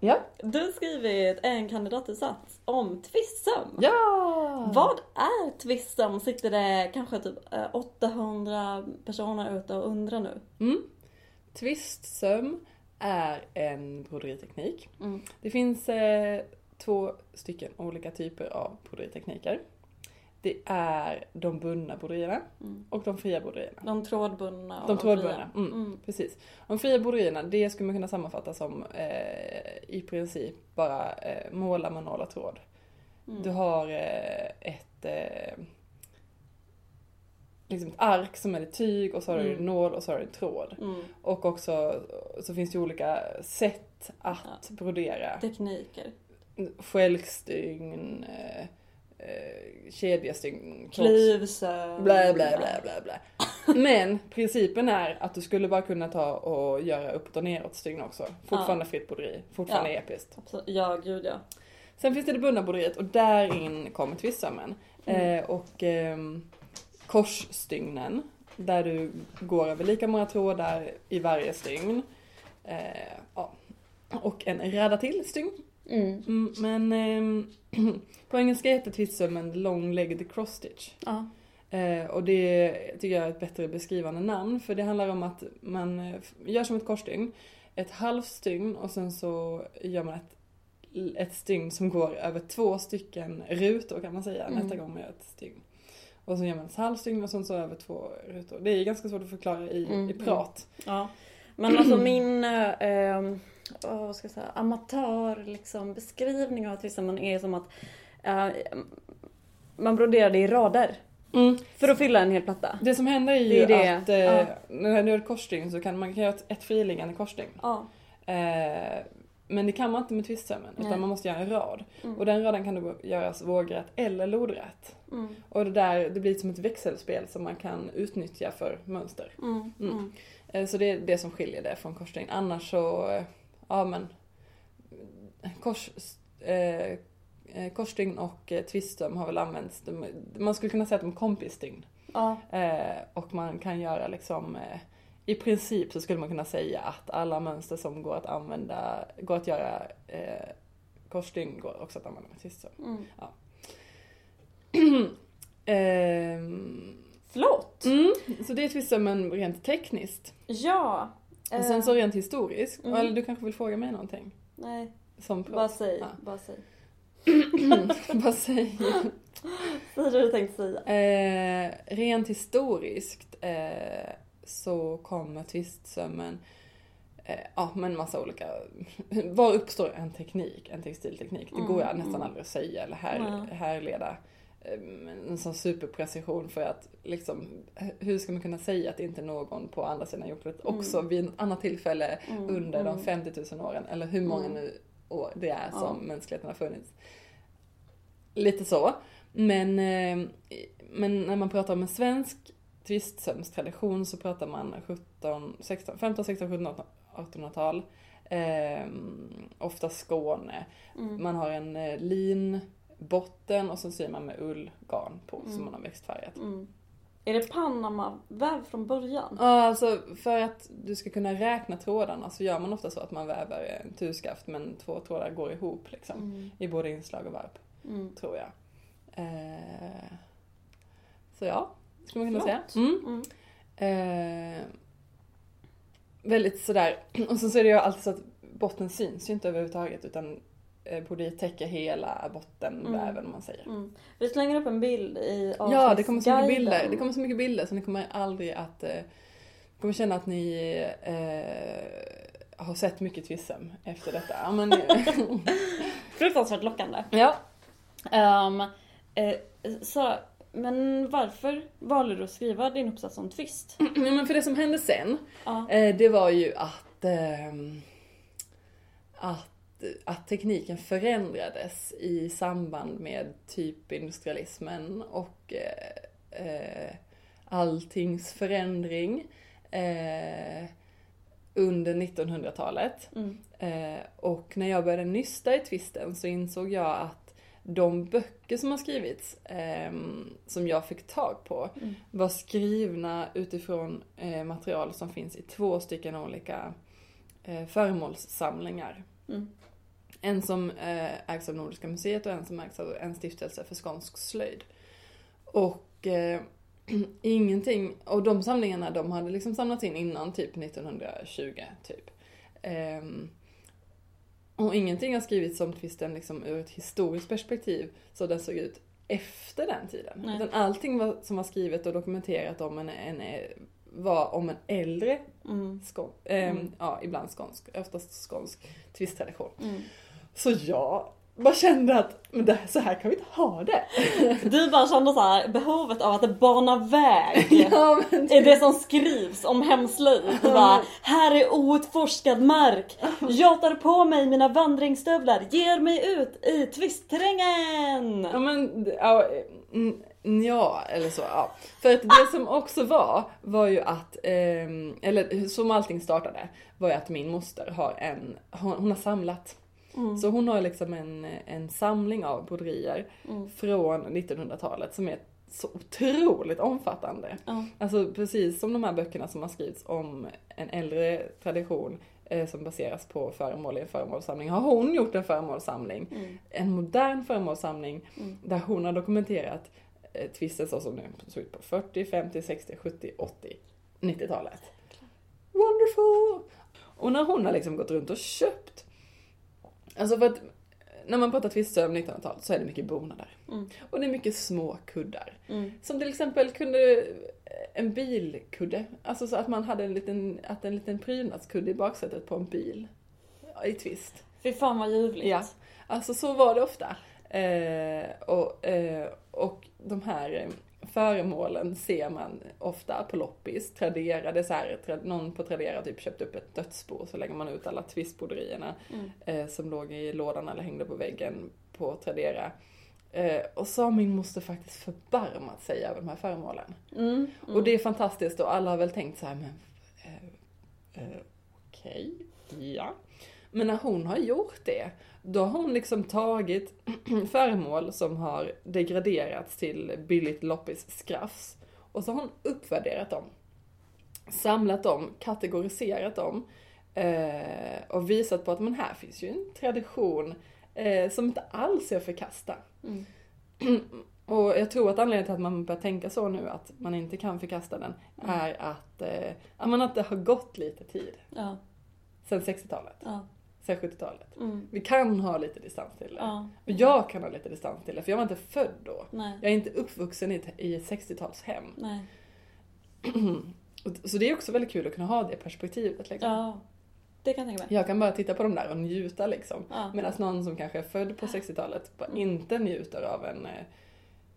Ja. Du skrivit en kandidatuppsats om tvistsömn. Ja! Vad är tvistsömn? Sitter det kanske typ eh, 800 personer ute och undrar nu? Mm. Twistsöm är en broderiteknik. Mm. Det finns eh, två stycken olika typer av broderitekniker. Det är de bundna broderierna Mm. och de fria broderierna. De trådbundna och De fria. trådbundna, mm, Mm. precis. De fria broderierna, det skulle man kunna sammanfatta som eh, i princip bara eh, måla med nål och tråd. Mm. Du har eh, ett, eh, liksom ett ark som är tyg och så har du Mm. en nål och så har du en tråd. Mm. Och också så finns det olika sätt att brodera. Tekniker. Skälkstygn, eh, eh, kedjestygn, Klyvsömn. Blä, blä, blä, blä, blä. Men principen är att du skulle bara kunna ta och göra uppåt och neråt stygn också. Fortfarande fritt broderi, fortfarande Ja. episkt. Absolut. Ja, gud ja. Sen finns det det bundna broderiet och där in kommer twistsömmen. Mm. Eh, och ehm, korsstygnen, där du går över lika många trådar i varje stygn. Eh, ja. Och en radda till stygn. Mm. Mm, men ehm, på engelska heter twistsömmen long-legged cross stitch. Ja. Eh, och det tycker jag är ett bättre beskrivande namn för det handlar om att man eh, gör som ett korsstygn, ett halvstygn och sen så gör man ett, ett stygn som går över två stycken rutor kan man säga Mm. nästa gång man gör ett stygn. Och så gör man ett halvstygn och sen så över två rutor. Det är ganska svårt att förklara i, Mm, i prat. Ja. Men alltså min, eh, vad ska jag säga, amatör liksom, beskrivning av tvistsömmen är som att eh, man broderar det i rader. För att fylla en hel platta. Det som händer är ju Det är det, att eh, ja. när du gör korsstygn så kan man kan göra ett, ett friliggande korsstygn. Ja. Eh, men det kan man inte med twistsömmen utan man måste göra en rad. Mm. Och den raden kan då göras vågrätt eller lodrätt. Mm. Och det där, det blir som ett växelspel som man kan utnyttja för mönster. Mm. Mm. Mm. Eh, Så det är det som skiljer det från korsstygn. Annars så, eh, ja men, kors, eh, eh, korsstygn och eh, har väl använts, de, man skulle kunna säga att de är kompisstygn. Ja. Eh, och man kan göra liksom, eh, i princip så skulle man kunna säga att alla mönster som går att använda, går att göra eh, korsstygn går också att använda med twistsöm. Mm. Ehm, Flott! mm, så det är twistsömmen rent tekniskt. Ja. Och eh, sen så rent historiskt, mm. eller du kanske vill fråga mig någonting? Nej, Som bara prat. säg. Ja. Bara säg. Vad säger Säg det du tänkte säga. eh, Rent historiskt eh, så kommer twistsömmen eh, Ja men massa olika, var uppstår en teknik, en textilteknik? Det går Mm, jag nästan mm. aldrig att säga eller här, härleda eh, en sån superprecision för att liksom, hur ska man kunna säga att inte någon på andra sidan jordklotet Mm. också vid ett annat tillfälle Mm, under de mm. 50 000 åren, eller hur många Mm. nu år det är som Ja. mänskligheten har funnits. Lite så. Men, eh, men när man pratar om en svensk tvistsömstradition så pratar man 17, 16, 15, 16, 17, 1800-tal. Eh, ofta Skåne. Mm. Man har en eh, linbotten och så syr man med ullgarn på Mm. som man har växtfärgat. Mm. Är det Panama-väv från början? Ja, alltså för att du ska kunna räkna trådarna så gör man ofta så att man väver en turskaft men två trådar går ihop liksom. Mm. I både inslag och varp, Mm. tror jag. Eh, så ja, skulle man kunna Flott. säga. Mm. Mm. Eh, väldigt sådär, och så, så är det ju alltid så att botten syns ju inte överhuvudtaget utan eh, broderiet täcker hela bottenväven om man säger. Mm. Vi slänger upp en bild i Ja, det kommer så mycket bilder. Det kommer så mycket bilder så ni kommer aldrig att... Eh, kommer känna att ni eh, har sett mycket twistsöm efter detta. Ja, men, Fruktansvärt lockande. ja. Um, eh, så, men varför valde du att skriva din uppsats om twist? Ja, men för det som hände sen, Ja. eh, det var ju att, ehm, att, att tekniken förändrades i samband med typ industrialismen och eh, eh, alltings förändring eh, under 1900-talet. Mm. Eh, och när jag började nysta i twisten så insåg jag att de böcker som har skrivits, ehm, som jag fick tag på, Mm. var skrivna utifrån eh, material som finns i två stycken olika eh, föremålssamlingar. Mm. En som eh, ägs av Nordiska museet och en som ägs av en stiftelse för skånsk slöjd. Och eh, ingenting, och de samlingarna de hade liksom samlats in innan typ 1920 typ. Eh, och ingenting har skrivits om tvisten liksom ur ett historiskt perspektiv så den såg ut efter den tiden. Nej. Utan allting var, som var skrivet och dokumenterat om en, en, var om en äldre, Mm. skån, ehm, Mm. ja ibland skånsk, oftast skånsk tvisttradition. Mm. Så jag bara kände att men det, så här kan vi inte ha det. Du bara kände så här, behovet av att bana väg. ja, men är det som skrivs om hemslöjd. Du bara, här är outforskad mark. Jag tar på mig mina vandringsstövlar, ger mig ut i tvistterrängen. Ja men, ja, mm, ja, eller så, ja. För att det som också var, var ju att, ehm, eller som allting startade, var ju att min moster har en, hon, hon har samlat. Så hon har liksom en, en samling av broderier från 1900-talet som är så otroligt omfattande. Ja. Alltså precis som de här böckerna som har skrivits om en äldre tradition eh, som baseras på föremål i en föremålssamling har hon gjort en föremålssamling. Mm. En modern föremålssamling där hon har dokumenterat eh, tvisten så som den såg ut på 40, 50, 60, 70, 80, 90-talet. Wonderful! Och när hon har liksom gått runt och köpt Alltså för att när man pratar tvistsöm 1900-talet så är det mycket bonader. Mm. Och det är mycket små kuddar. Mm. Som till exempel kunde en bilkudde, alltså så att man hade en liten, att en liten prydnadskudde i baksätet på en bil. I twist. Fy fan vad ljuvligt. Ja. Alltså så var det ofta. Eh, och, eh, och de här eh, föremålen ser man ofta på loppis. Tradera, det är så här, någon på Tradera typ köpt upp ett dödsbo så lägger man ut alla twistbroderierna Mm. eh, som låg i lådan eller hängde på väggen på Tradera. Eh, och så har min moster faktiskt förbarmat sig över de här föremålen. Mm. Och det är fantastiskt och alla har väl tänkt så här, men eh, eh, okej, ja. Men när hon har gjort det, då har hon liksom tagit föremål som har degraderats till billigt loppis skrafs och så har hon uppvärderat dem. Samlat dem, kategoriserat dem eh, och visat på att men här finns ju en tradition eh, som inte alls är att förkasta. Mm. Och jag tror att anledningen till att man börjar tänka så nu, att man inte kan förkasta den, Mm. är att, eh, att det har gått lite tid. Ja. Sen 60-talet, Ja. Sen 70-talet. Mm. Vi kan ha lite distans till det. Ja. Och jag kan ha lite distans till det, för jag var inte född då. Nej. Jag är inte uppvuxen i ett, i ett 60-talshem. Nej. Och- Så det är också väldigt kul att kunna ha det perspektivet. Liksom. Ja. Det kan jag tänka mig. Jag kan bara titta på dem där och njuta liksom. Ja. Medan någon som kanske är född på 60-talet bara Mm. inte njuter av en eh,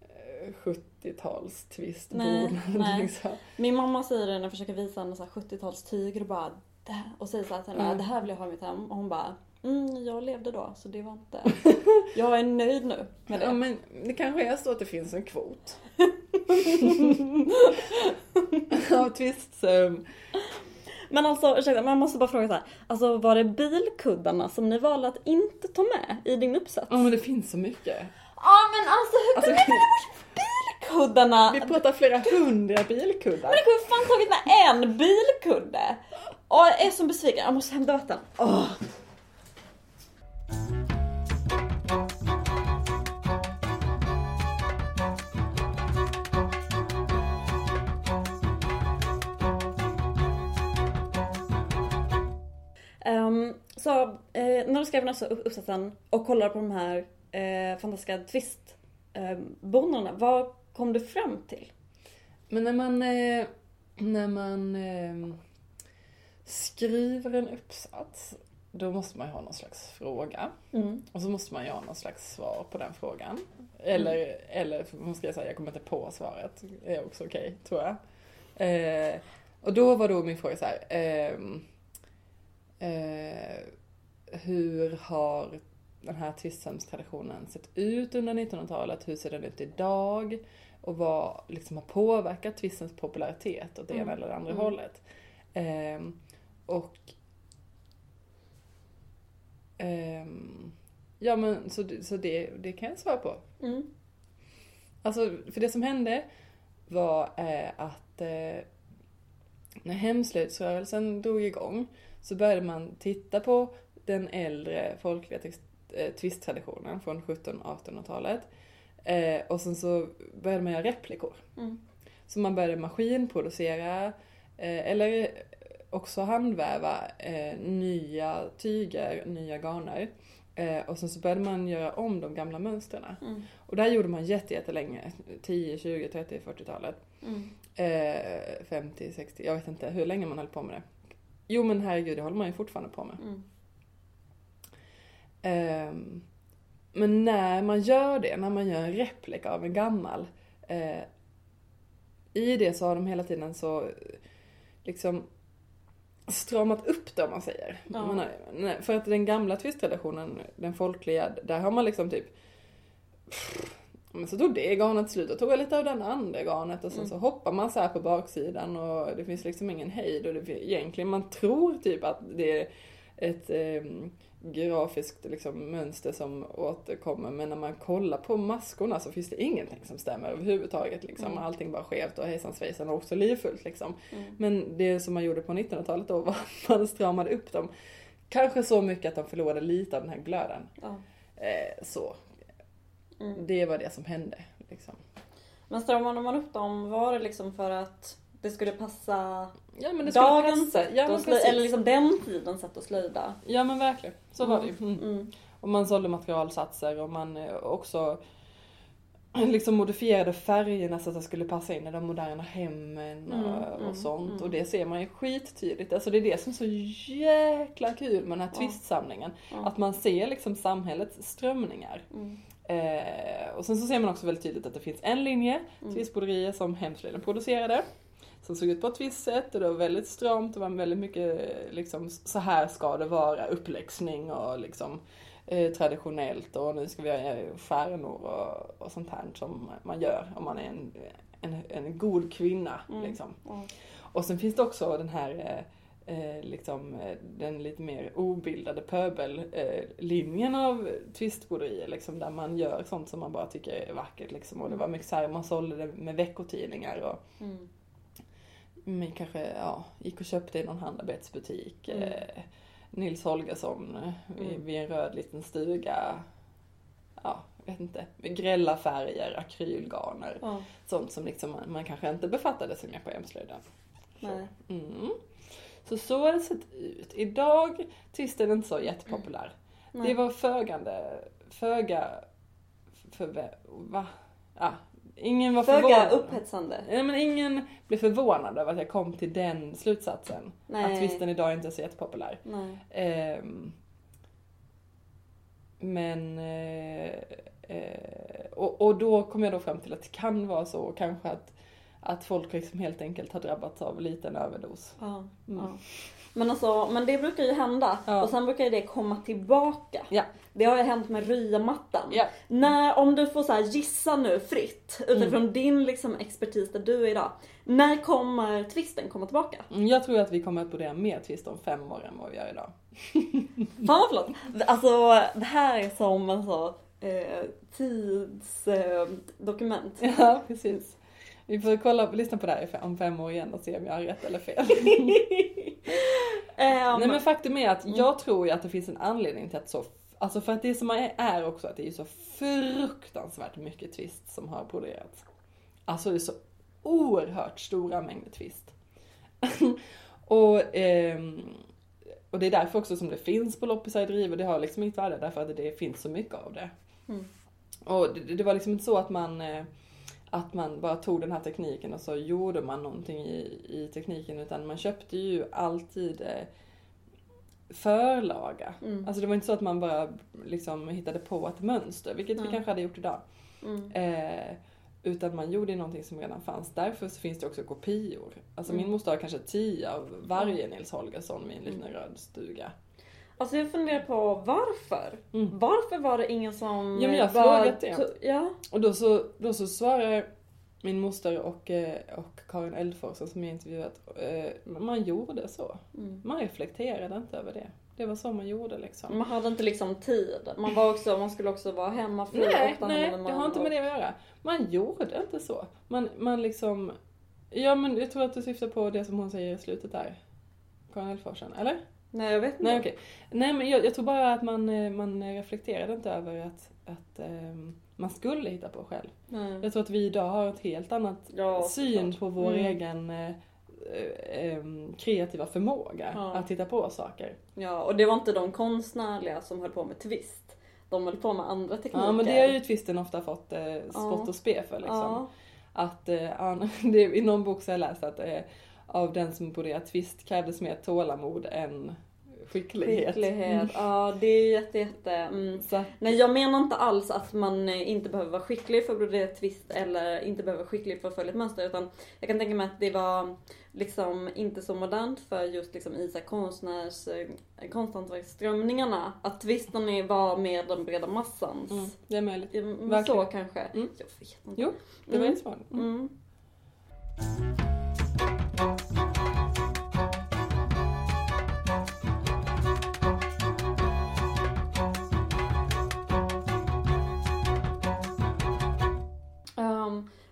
eh, 70-tals twist Nej, nej. liksom. Min mamma säger det när jag försöker visa henne så här 70-tals tyger och bara det här, och säger så här till henne, Mm. det här vill jag ha i mitt hem. Och hon bara, mm, jag levde då så det var inte. Jag är nöjd nu med det. Ja, men det kanske är så att det finns en kvot. Av twistsöm. Men alltså ursäkta, man måste bara fråga så här. Alltså var det bilkuddarna som ni valde att inte ta med i din uppsats? Ja men det finns så mycket. Ja men alltså hur Alltså, kunde ni välja bort bilkuddarna? vi pratar flera hundra bilkuddar. Men det kunde fan tagit med en bilkudde! Åh, jag är så besviken, jag måste hämta vatten. Åh. Um, så eh, när du skrev den här uppsatsen och kollade på de här eh, fantastiska twistbonorna, ehm, vad kom du fram till? Men när man, eh, när man ehm, skriver en uppsats, då måste man ju ha någon slags fråga. Mm. Och så måste man ju ha någon slags svar på den frågan. Eller, eller man ska jag säga, jag kommer inte på svaret. Det är också okej, tror jag. Eh, och då var då min fråga så här. ehm, eh, hur har den här tvisthemstraditionen sett ut under 1900-talet? Hur ser den ut idag? Och vad liksom har påverkat tvistens popularitet åt det ena Mm. eller det andra Mm. hållet? Ehm, och ehm, Ja men så, så det, det kan jag svara på. Mm. Alltså, för det som hände var eh, att eh, när hemslöjdsrörelsen drog igång så började man titta på den äldre folkliga text- eh, twisttraditionen från 1700-1800-talet. Eh, och sen så började man göra replikor. Mm. Så man började maskinproducera eh, eller också handväva eh, nya tyger, nya garner. Eh, och sen så började man göra om de gamla mönstren. Mm. Och det här gjorde man jätte, jättelänge. 10, 20, 30, 40-talet. Mm. Eh, 50, 60, jag vet inte hur länge man höll på med det. Jo men herregud, det håller man ju fortfarande på med. Mm. Ehm, men när man gör det, när man gör en replika av en gammal, eh, i det så har de hela tiden så liksom stramat upp det om man säger. Ja. Man har, för att den gamla twisttraditionen, den folkliga, där har man liksom typ men så tog det garnet slut och tog jag lite av den andra garnet och sen Mm. så hoppar man så här på baksidan och det finns liksom ingen hejd och det, egentligen man tror typ att det är ett eh, grafiskt liksom, mönster som återkommer men när man kollar på maskorna så finns det ingenting som stämmer överhuvudtaget liksom. Mm. Allting bara skevt och hejsan svejsan och också livfullt liksom. Mm. Men det som man gjorde på 1900-talet då var att man stramade upp dem. Kanske så mycket att de förlorade lite av den här glöden. Ja. Eh, så. Mm. Det var det som hände. Liksom. Men stramade man upp dem, var det liksom för att det skulle passa Ja men det passa. sätt Ja men, precis. eller liksom den tidens sätt att slöjda? ja men verkligen. Så var det ju. Mm. Mm. Och man sålde materialsatser och man eh, också liksom modifierade färgerna så att det skulle passa in i de moderna hemmen och, Mm, och mm, sånt. mm. Och det ser man ju skittydligt. Alltså det är det som är så jäkla kul med den här Ja. twistsamlingen. Ja. Att man ser liksom samhällets strömningar. Mm. Eh, och sen så ser man också väldigt tydligt att det finns en linje, Mm. twistbroderier som Hemslöjden producerade. Som såg ut på ett visst sätt och det var väldigt stramt, det var väldigt mycket liksom så här ska det vara, uppläxning och liksom eh, traditionellt och nu ska vi göra stjärnor och, och sånt här som man gör om man är en, en, en god kvinna. Mm. Liksom. Ja. Och sen finns det också den här eh, eh, liksom, den lite mer obildade pöbellinjen eh, av twistbroderier liksom, där man gör sånt som man bara tycker är vackert liksom. Och det var mycket så här, man sålde det med veckotidningar och Mm. Man kanske ja, gick och köpte i någon handarbetsbutik. Mm. Eh, Nils Holgersson eh, vid, Mm. vid en röd liten stuga. Ja, vet inte. Grälla färger, akrylgarner. Ja. Sånt som liksom man, man kanske inte befattade sig med på hemslöjden. Nej. Mm. Så så har det sett ut. Idag twist är det inte så jättepopulär. Nej. Det var fögande, föga, för, va? Ja, ingen var Föga förvånad. upphetsande. Nej, men ingen blev förvånad över att jag kom till den slutsatsen. Nej. Att twisten idag inte är så jättepopulär. Ehm, men... Eh, eh, och, och då kom jag då fram till att det kan vara så kanske att, att folk liksom helt enkelt har drabbats av liten överdos. Ja. Mm. Ja. Men alltså, men det brukar ju hända. Ja. Och sen brukar ju det komma tillbaka. Ja. Det har ju hänt med ryamattan. Ja. När, om du får så gissa nu fritt utifrån Mm. din liksom expertis där du är idag. När kommer twisten komma tillbaka? Mm, Jag tror att vi kommer att brodera mer twist om fem år än vad vi gör idag. Fan vad flott! Alltså det här är som en så eh, tidsdokument. Ja, precis. Vi får kolla, lyssna på det här om fem år igen och se om jag har rätt eller fel. Ehm, Nej men faktum är att Mm. jag tror ju att det finns en anledning till att så, alltså för att det som är, också att det är så fruktansvärt mycket twist som har broderats. Alltså det är så oerhört stora mängder twist. och, ehm, och det är därför också som det finns på loppisar i driv och det har liksom inget värde därför att det finns så mycket av det. Mm. Och det, det var liksom inte så att man eh, att man bara tog den här tekniken och så gjorde man någonting i, i tekniken utan man köpte ju alltid eh, förlaga. Mm. Alltså det var inte så att man bara liksom hittade på ett mönster, vilket vi Nej. kanske hade gjort idag. Mm. Eh, utan man gjorde någonting som redan fanns. Därför så finns det också kopior. Alltså Mm. min moster har kanske tio av varje Nils Holgersson vid en liten Mm. röd stuga. Alltså jag funderar på varför? Mm. Varför var det ingen som... Ja, men jag har bara frågat det. Ja. Och då så, då så svarar min moster och, eh, och Karin Eldforsen som jag intervjuat, eh, man gjorde så. Mm. Man reflekterade inte över det. Det var så man gjorde liksom. Man hade inte liksom tid. Man, var också, man skulle också vara hemmafru Nej, nej, det har inte med det att göra. Man gjorde inte så. Man, man liksom, ja men jag tror att du syftar på det som hon säger i slutet där. Karin Eldforsen, eller? Nej, jag vet inte. Nej okej. Nej men jag, jag tror bara att man, eh, man reflekterade inte över att, att ehm, man skulle hitta på själv. Nej. Jag tror att vi idag har ett helt annat Ja, syn på vår Mm. egen em, kreativa förmåga Ja. att hitta på saker. Ja, och det var inte de konstnärliga som höll på med twist. De höll på med andra tekniker. Ja men det har ju twisten ofta fått eh, spott och spe för liksom. Ja. Att, ja, det, i någon bok så har jag läst att av den som broderar twist krävdes mer tålamod än skicklighet. Skicklighet. Mm. Ja, det är jätte, jätte... Mm. Nej, jag menar inte alls att man inte behöver vara skicklig för att brodera twist eller inte behöver vara skicklig för att följa ett mönster. Utan jag kan tänka mig att det var liksom inte så modernt för just liksom i konstnärs, eh, konsthantverksströmningarna. Att twisten är- var med den breda massans. mm, det är möjligt. Men Så kanske. Mm. Jag vet inte. Jo, det var Mm. jättesmart.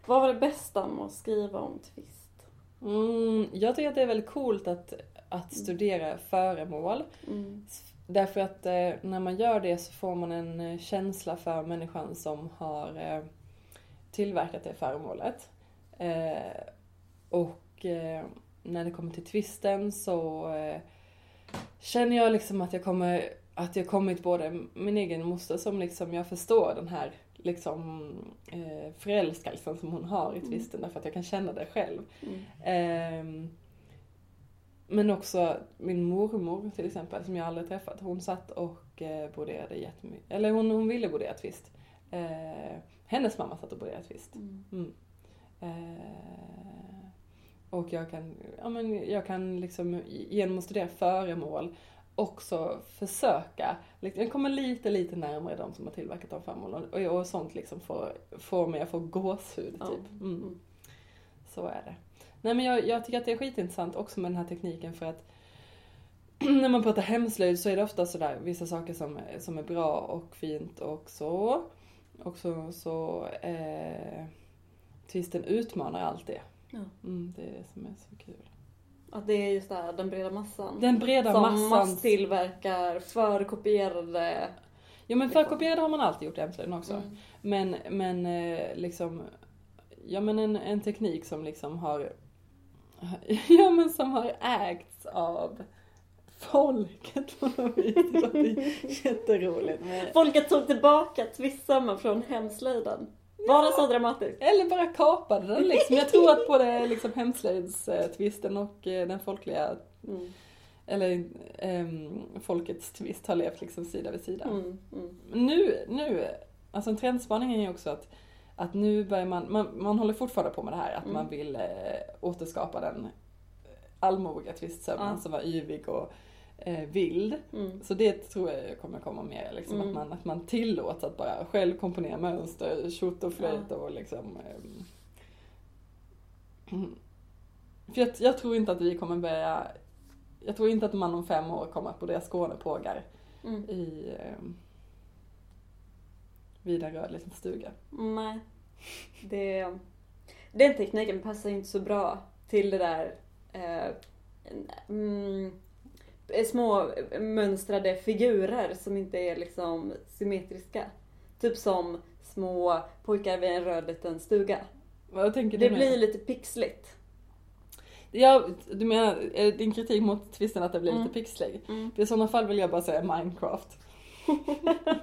Vad var det bästa med att skriva om twist? Mm, jag tycker att det är väldigt coolt att, att studera föremål. Mm. Därför att eh, när man gör det så får man en eh, känsla för människan som har eh, tillverkat det föremålet. Eh, och eh, när det kommer till twisten så eh, känner jag liksom att jag kommer att jag kommit både min egen moster som liksom jag förstår den här liksom eh, förälskelsen som hon har i twisten därför att jag kan känna det själv. Mm. Ehm, men också min mormor till exempel, som jag aldrig träffat. Hon satt och eh, broderade jättemycket. Eller hon, hon ville brodera twist. Eh, hennes mamma satt och broderade twist. Mm. Mm. Eh, och jag kan, ja, men jag kan liksom genom att studera föremål också försöka, liksom, jag kommer lite, lite närmare de som har tillverkat de föremålen. Och, och sånt liksom får, får mig att få gåshud Ja. typ. Mm. Så är det. Nej men jag, jag tycker att det är skitintressant också med den här tekniken för att när man pratar hemslöjd så är det ofta sådär vissa saker som, som är bra och fint och så. Och så, så eh, twisten utmanar allt det. Ja. Mm, det är det som är så kul. Att det är just det här, den breda massan. Den breda som massan. masstillverkar förkopierade... Ja men förkopierade har man alltid gjort hemslöjden också. Mm. Men, men eh, liksom, ja men en, en teknik som liksom har, ja men som har ägts av folket på något vis. Det är jätteroligt. Folket tog tillbaka twistsömmar från hemslöjden. Var det så dramatiskt? Eller bara kapade den liksom. Jag tror att både liksom hemslöjdstvisten och eh, den folkliga, Mm. eller ehm, folkets twist har levt liksom sida vid sida. Mm. Mm. nu, nu, alltså en trendspaning är ju också att, att nu börjar man, man, man håller fortfarande på med det här att Mm. man vill eh, återskapa den allmogiga tvistsömnen Ja. som var yvig och vild. Mm. Så det tror jag kommer komma mer, liksom, Mm. att, man, att man tillåts att bara själv komponera mönster, tjott och flöjt Ja. och liksom ehm, mm. För jag, jag tror inte att vi kommer börja, jag tror inte att man om fem år kommer att brodera Skånepågar Mm. i eh, vid en röd liten stuga. Nej. Det, den tekniken passar inte så bra till det där eh, mm, små mönstrade figurer som inte är liksom symmetriska. Typ som små pojkar vid en röd liten stuga. Vad tänker Det du blir med? lite pixligt. Ja, du menar är din kritik mot twisten att det blir Mm. lite pixlig? Mm. För I sådana fall vill jag bara säga Minecraft.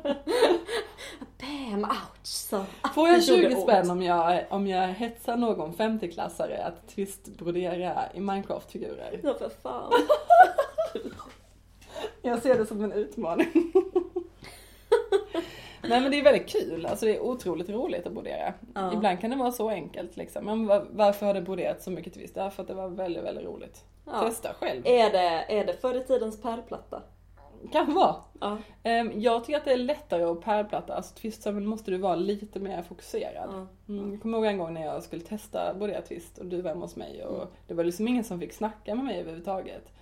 Bam, ouch! Så. Får jag Det gjorde 20 ont. spänn om jag, om jag hetsar någon 50-klassare att twistbrodera i Minecraft-figurer? Ja, för fan. Jag ser det som en utmaning. Nej men det är väldigt kul, alltså det är otroligt roligt att brodera. Ja. Ibland kan det vara så enkelt liksom. Men var- varför har det broderat så mycket twist? Därför att det var väldigt, väldigt roligt. Ja. Testa själv. Är det, är det förr i tidens pärlplatta? Kan vara. Ja. Ehm, Jag tycker att det är lättare att pärlplatta, alltså twistsömmen måste du vara lite mer fokuserad. ja. Mm, jag kommer ihåg en gång när jag skulle testa brodera twist och du var hemma hos mig och Mm. det var liksom ingen som fick snacka med mig överhuvudtaget.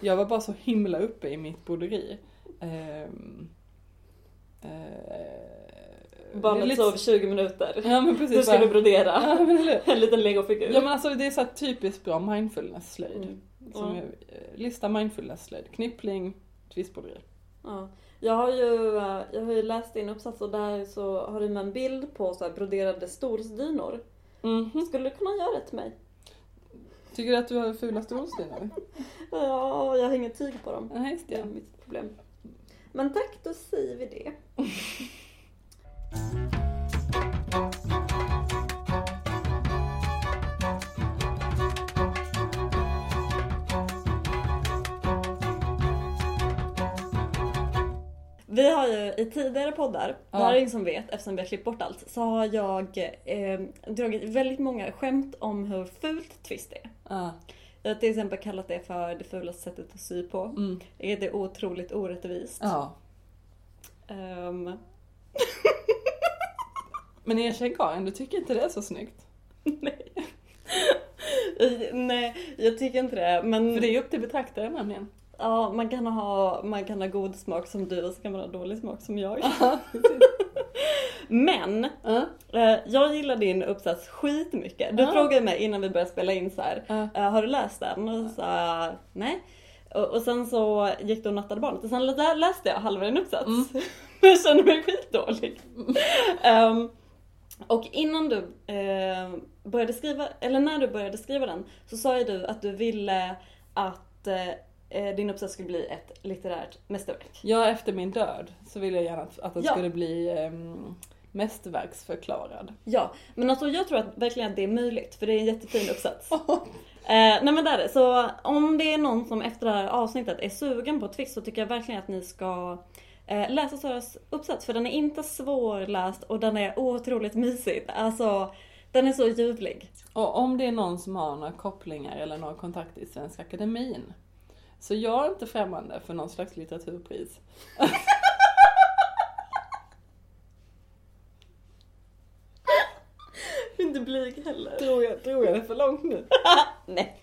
Jag var bara så himla uppe i mitt broderi. Ehm, eh, är Barnet lite- sov 20 minuter. Ja men Du precis. skulle bara- brodera Ja men en liten legofigur. Ja men alltså det är så typiskt bra mindfulness-slöjd. Mm. Som eh, lista mindfulness-slöjd. Knyppling, twistbroderi. Ja. Jag har ju, eh, jag har ju läst din uppsats och där så har du med en bild på så broderade stolsdynor. Mhm. Skulle du kunna göra det till mig? Tycker du att du har fula stolsdynor? Ja, jag har inget tyg på dem. Nej, just Det är det. mitt problem. Men tack, då säger vi det. Vi har ju i tidigare poddar, det här är Ja. ingen som vet eftersom vi har klippt bort allt, så har jag eh, dragit väldigt många skämt om hur fult twist är. Ja. Jag har till exempel kallat det för det fulaste sättet att sy på. Mm. Är otroligt orättvist. ja. Ehm, Men erkänn Karin, du tycker inte det är så snyggt? nej. nej, jag tycker inte det. Men För det är upp till betraktaren nämligen. ja, man, kan ha, man kan ha god smak som du och så kan man ha dålig smak som jag. Men eh, jag gillar din uppsats skitmycket. Du Ja. frågade mig innan vi började spela in så här. Eh, har du läst den? Och så sa jag nej. Och, och sen så gick du och nattade barnet och sen lä- läste jag halva din uppsats. Mm. jag kände mig skitdålig. Ehm, och innan du eh, började skriva, eller när du började skriva den, så sa ju du att du ville att eh, din uppsats skulle bli ett litterärt mästerverk. Ja, efter min död så ville jag gärna att, den Ja. skulle bli um, mästerverksförklarad. Ja, men alltså jag tror att verkligen att det är möjligt, för det är en jättefin uppsats. Eh, nej men det är det. Så om det är någon som efter det här avsnittet är sugen på Twist så tycker jag verkligen att ni ska eh, läsa Saras uppsats. För den är inte svårläst och den är otroligt mysig. Alltså, den är så ljuvlig. Och om det är någon som har några kopplingar eller några kontakter i Svenska Akademin. Så jag är inte främmande för någon slags litteraturpris. Inte blyg heller. Tror jag, tror jag det är för långt nu? Nej.